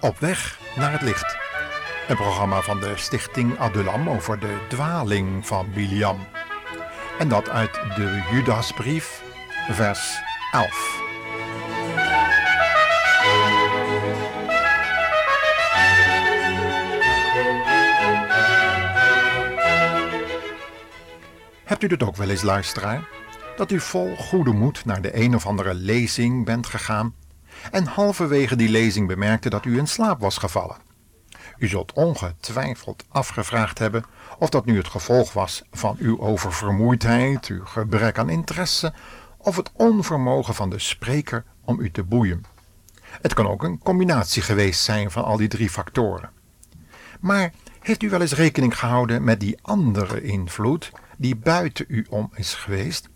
Op weg naar het licht. Een programma van de stichting Adulam over de dwaling van Biliam. En dat uit de Judasbrief, vers 11. Hebt u dit ook wel eens, luisteraar? Dat u vol goede moed naar de een of andere lezing bent gegaan en halverwege die lezing bemerkte dat u in slaap was gevallen. U zult ongetwijfeld afgevraagd hebben of dat nu het gevolg was van uw oververmoeidheid, uw gebrek aan interesse of het onvermogen van de spreker om u te boeien. Het kan ook een combinatie geweest zijn van al die drie factoren. Maar heeft u wel eens rekening gehouden met die andere invloed die buiten u om is geweest?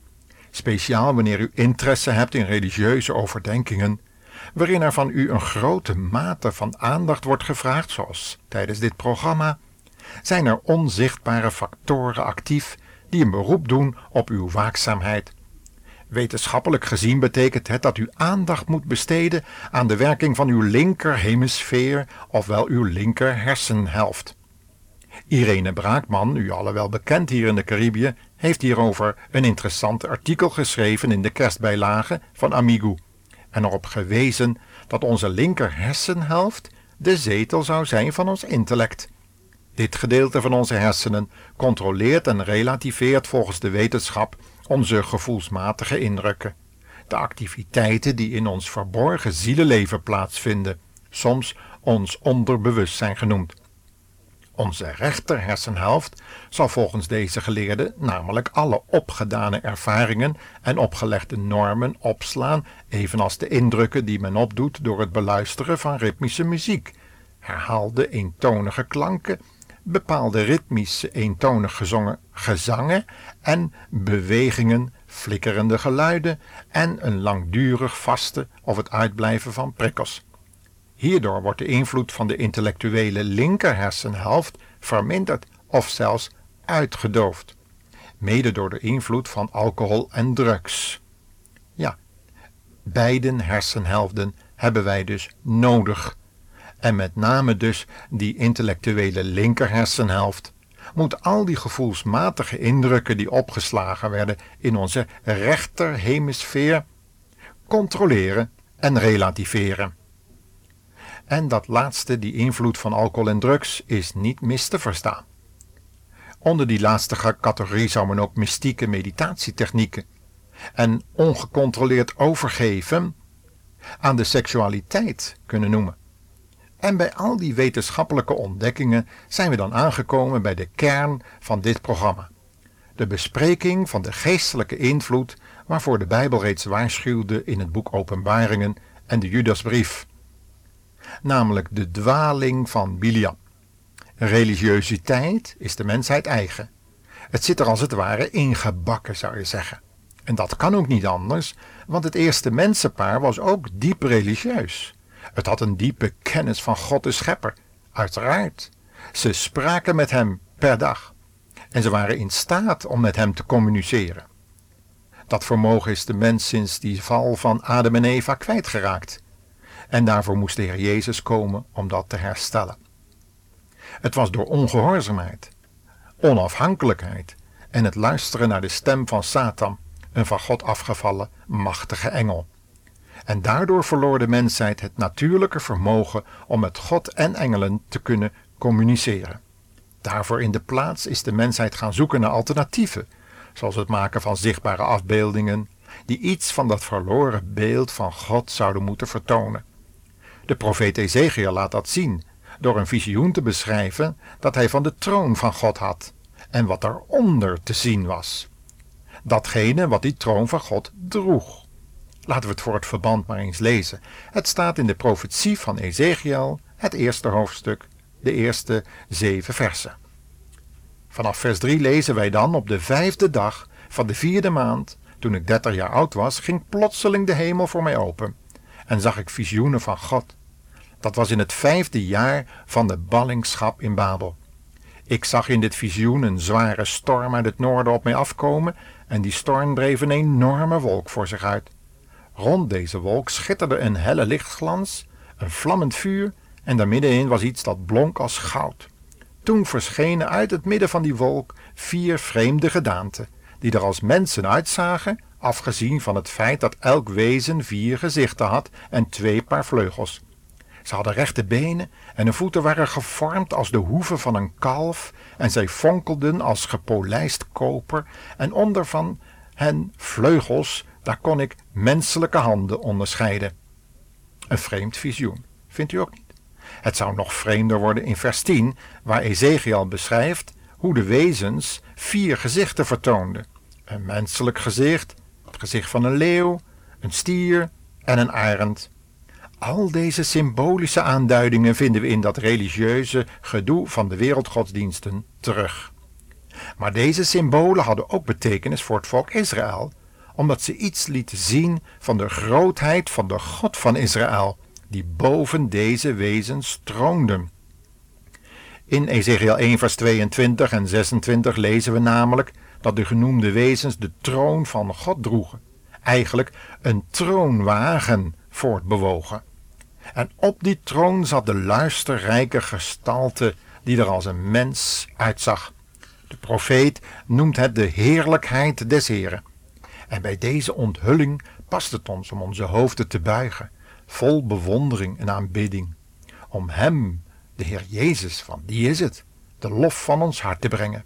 Speciaal wanneer u interesse hebt in religieuze overdenkingen waarin er van u een grote mate van aandacht wordt gevraagd, zoals tijdens dit programma, zijn er onzichtbare factoren actief die een beroep doen op uw waakzaamheid. Wetenschappelijk gezien betekent het dat u aandacht moet besteden aan de werking van uw linker hemisfeer, ofwel uw linker hersenhelft. Irene Braakman, u alle wel bekend hier in de Caribië, heeft hierover een interessant artikel geschreven in de kerstbijlage van Amigo en erop gewezen dat onze linker hersenhelft de zetel zou zijn van ons intellect. Dit gedeelte van onze hersenen controleert en relativeert volgens de wetenschap onze gevoelsmatige indrukken, de activiteiten die in ons verborgen zielenleven plaatsvinden, soms ons onderbewustzijn genoemd. Onze rechter hersenhelft zal volgens deze geleerde namelijk alle opgedane ervaringen en opgelegde normen opslaan, evenals de indrukken die men opdoet door het beluisteren van ritmische muziek, herhaalde eentonige klanken, bepaalde ritmische eentonig gezongen gezangen en bewegingen, flikkerende geluiden en een langdurig vaste of het uitblijven van prikkels. Hierdoor wordt de invloed van de intellectuele linker hersenhelft verminderd of zelfs uitgedoofd, mede door de invloed van alcohol en drugs. Ja, beiden hersenhelften hebben wij dus nodig. En met name dus die intellectuele linker hersenhelft moet al die gevoelsmatige indrukken die opgeslagen werden in onze rechter hemisfeer controleren en relativeren. En dat laatste, die invloed van alcohol en drugs, is niet mis te verstaan. Onder die laatste categorie zou men ook mystieke meditatietechnieken en ongecontroleerd overgeven aan de seksualiteit kunnen noemen. En bij al die wetenschappelijke ontdekkingen zijn we dan aangekomen bij de kern van dit programma. De bespreking van de geestelijke invloed waarvoor de Bijbel reeds waarschuwde in het boek Openbaringen en de Judasbrief namelijk de dwaling van Biliam. Religiositeit is de mensheid eigen. Het zit er als het ware ingebakken, zou je zeggen. En dat kan ook niet anders, want het eerste mensenpaar was ook diep religieus. Het had een diepe kennis van God de Schepper, uiteraard. Ze spraken met hem per dag en ze waren in staat om met hem te communiceren. Dat vermogen is de mens sinds die val van Adam en Eva kwijtgeraakt. En daarvoor moest de Heer Jezus komen om dat te herstellen. Het was door ongehoorzaamheid, onafhankelijkheid en het luisteren naar de stem van Satan, een van God afgevallen machtige engel. En daardoor verloor de mensheid het natuurlijke vermogen om met God en engelen te kunnen communiceren. Daarvoor in de plaats is de mensheid gaan zoeken naar alternatieven, zoals het maken van zichtbare afbeeldingen, die iets van dat verloren beeld van God zouden moeten vertonen. De profeet Ezekiel laat dat zien door een visioen te beschrijven dat hij van de troon van God had en wat daaronder te zien was. Datgene wat die troon van God droeg. Laten we het voor het verband maar eens lezen. Het staat in de profetie van Ezekiel, het eerste hoofdstuk, de eerste zeven versen. Vanaf vers 3 lezen wij dan op de vijfde dag van de vierde maand, toen ik dertig jaar oud was, ging plotseling de hemel voor mij open en zag ik visioenen van God. Dat was in het vijfde jaar van de ballingschap in Babel. Ik zag in dit visioen een zware storm uit het noorden op mij afkomen en die storm dreef een enorme wolk voor zich uit. Rond deze wolk schitterde een helle lichtglans, een vlammend vuur en daar middenin was iets dat blonk als goud. Toen verschenen uit het midden van die wolk vier vreemde gedaanten, die er als mensen uitzagen, afgezien van het feit dat elk wezen vier gezichten had en twee paar vleugels. Ze hadden rechte benen en hun voeten waren gevormd als de hoeven van een kalf en zij fonkelden als gepolijst koper en onder van hen vleugels, daar kon ik menselijke handen onderscheiden. Een vreemd visioen, vindt u ook niet? Het zou nog vreemder worden in vers 10, waar Ezekiel beschrijft hoe de wezens vier gezichten vertoonden. Een menselijk gezicht, gezicht van een leeuw, een stier en een arend. Al deze symbolische aanduidingen vinden we in dat religieuze gedoe van de wereldgodsdiensten terug. Maar deze symbolen hadden ook betekenis voor het volk Israël, omdat ze iets lieten zien van de grootheid van de God van Israël, die boven deze wezens troonde. In Ezekiel 1 vers 22 en 26 lezen we namelijk dat de genoemde wezens de troon van God droegen, eigenlijk een troonwagen voortbewogen. En op die troon zat de luisterrijke gestalte die er als een mens uitzag. De profeet noemt het de heerlijkheid des Heren. En bij deze onthulling past het ons om onze hoofden te buigen, vol bewondering en aanbidding, om Hem, de Heer Jezus, van die is het, de lof van ons hart te brengen.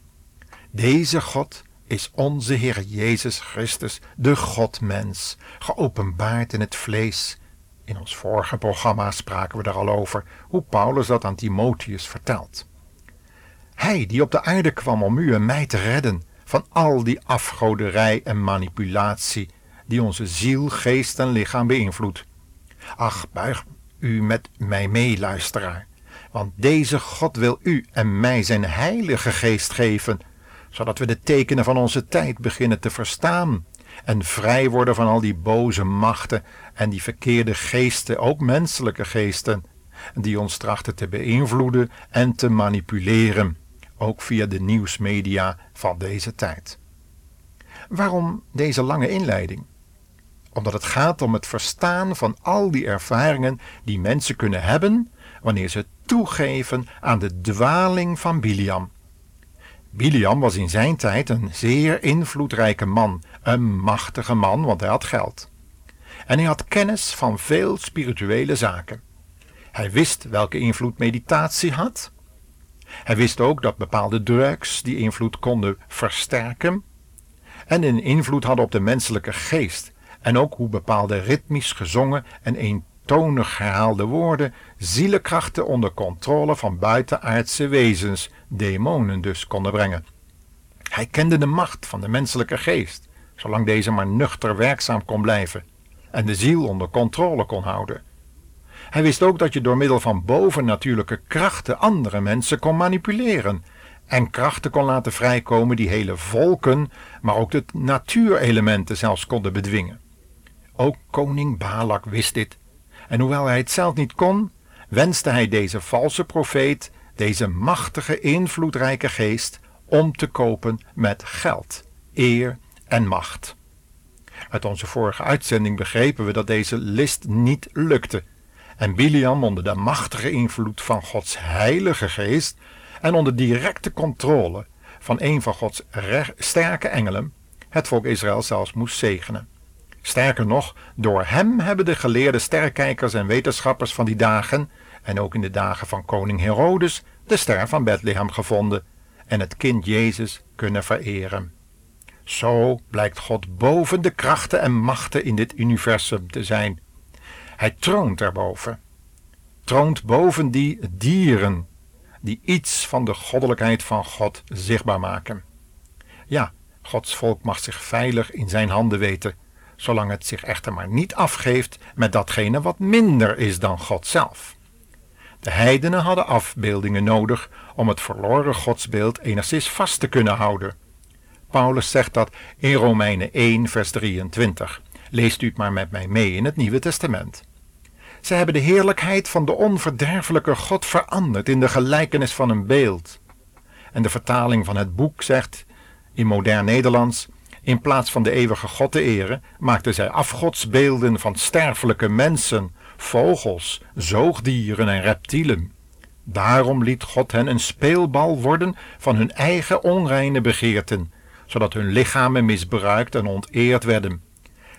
Deze God is onze Heer Jezus Christus, de Godmens, geopenbaard in het vlees. In ons vorige programma spraken we daar al over hoe Paulus dat aan Timotheus vertelt. Hij die op de aarde kwam om u en mij te redden van al die afgoderij en manipulatie die onze ziel, geest en lichaam beïnvloedt. Ach, buig u met mij mee, luisteraar, want deze God wil u en mij zijn heilige geest geven, zodat we de tekenen van onze tijd beginnen te verstaan en vrij worden van al die boze machten en die verkeerde geesten, ook menselijke geesten, die ons trachten te beïnvloeden en te manipuleren, ook via de nieuwsmedia van deze tijd. Waarom deze lange inleiding? Omdat het gaat om het verstaan van al die ervaringen die mensen kunnen hebben wanneer ze toegeven aan de dwaling van Biliam. Biliam was in zijn tijd een zeer invloedrijke man, een machtige man, want hij had geld. En hij had kennis van veel spirituele zaken. Hij wist welke invloed meditatie had. Hij wist ook dat bepaalde drugs die invloed konden versterken en een invloed hadden op de menselijke geest en ook hoe bepaalde ritmisch gezongen en eentonig herhaalde woorden zielenkrachten onder controle van buitenaardse wezens, demonen dus, konden brengen. Hij kende de macht van de menselijke geest, zolang deze maar nuchter werkzaam kon blijven en de ziel onder controle kon houden. Hij wist ook dat je door middel van bovennatuurlijke krachten andere mensen kon manipuleren en krachten kon laten vrijkomen die hele volken, maar ook de natuurelementen zelfs konden bedwingen. Ook koning Balak wist dit. En hoewel hij het zelf niet kon, wenste hij deze valse profeet, deze machtige, invloedrijke geest, om te kopen met geld, eer en macht. Uit onze vorige uitzending begrepen we dat deze list niet lukte. En Biliam onder de machtige invloed van Gods heilige geest en onder directe controle van een van Gods sterke engelen het volk Israël zelfs moest zegenen. Sterker nog, door hem hebben de geleerde sterkijkers en wetenschappers van die dagen, en ook in de dagen van koning Herodes, de ster van Bethlehem gevonden en het kind Jezus kunnen vereren. Zo blijkt God boven de krachten en machten in dit universum te zijn. Hij troont erboven. Troont boven die dieren die iets van de goddelijkheid van God zichtbaar maken. Ja, Gods volk mag zich veilig in zijn handen weten zolang het zich echter maar niet afgeeft met datgene wat minder is dan God zelf. De heidenen hadden afbeeldingen nodig om het verloren godsbeeld enigszins vast te kunnen houden. Paulus zegt dat in Romeinen 1, vers 23. Leest u het maar met mij mee in het Nieuwe Testament. Ze hebben de heerlijkheid van de onverderfelijke God veranderd in de gelijkenis van een beeld. En de vertaling van het boek zegt in modern Nederlands: in plaats van de eeuwige God te eren, maakten zij afgodsbeelden van sterfelijke mensen, vogels, zoogdieren en reptielen. Daarom liet God hen een speelbal worden van hun eigen onreine begeerten, zodat hun lichamen misbruikt en onteerd werden.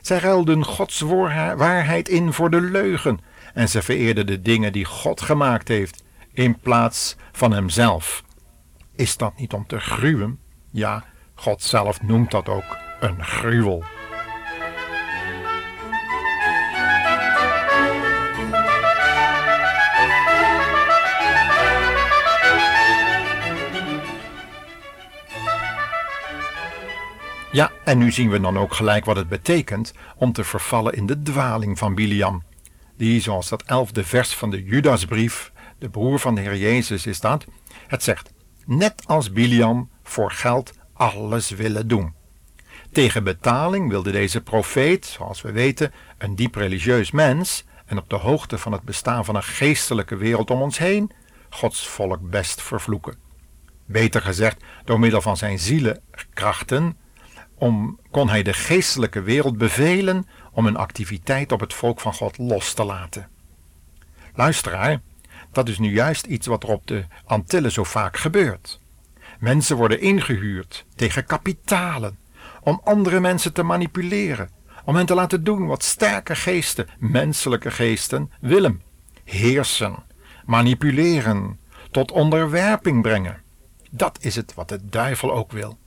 Zij ruilden Gods waarheid in voor de leugen en ze vereerden de dingen die God gemaakt heeft in plaats van Hemzelf. Is dat niet om te gruwen? Ja, God zelf noemt dat ook een gruwel. Ja, en nu zien we dan ook gelijk wat het betekent om te vervallen in de dwaling van Biliam. Die, zoals dat elfde vers van de Judasbrief, de broer van de Heer Jezus is dat, het zegt, net als Biliam voor geld alles willen doen. Tegen betaling wilde deze profeet, zoals we weten, een diep religieus mens en op de hoogte van het bestaan van een geestelijke wereld om ons heen, Gods volk best vervloeken. Beter gezegd, door middel van zijn zielenkrachten om, kon hij de geestelijke wereld bevelen om een activiteit op het volk van God los te laten. Luisteraar, dat is nu juist iets wat er op de Antillen zo vaak gebeurt. Mensen worden ingehuurd tegen kapitalen om andere mensen te manipuleren, om hen te laten doen wat sterke geesten, menselijke geesten, willen: heersen, manipuleren, tot onderwerping brengen. Dat is het wat de duivel ook wil.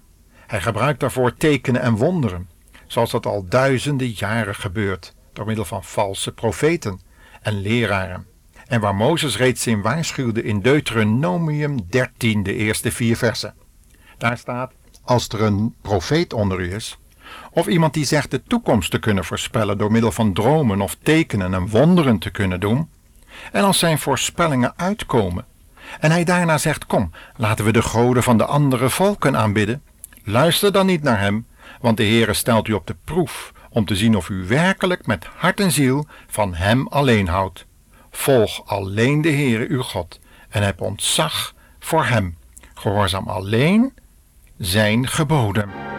Hij gebruikt daarvoor tekenen en wonderen, zoals dat al duizenden jaren gebeurt, door middel van valse profeten en leraren. En waar Mozes reeds in waarschuwde in Deuteronomium 13, de eerste vier versen. Daar staat: Als er een profeet onder u is, of iemand die zegt de toekomst te kunnen voorspellen door middel van dromen of tekenen en wonderen te kunnen doen, en als zijn voorspellingen uitkomen, en hij daarna zegt: Kom, laten we de goden van de andere volken aanbidden, Luister dan niet naar hem, want de Heere stelt u op de proef om te zien of u werkelijk met hart en ziel van hem alleen houdt. Volg alleen de Heere uw God en heb ontzag voor hem. Gehoorzaam alleen zijn geboden.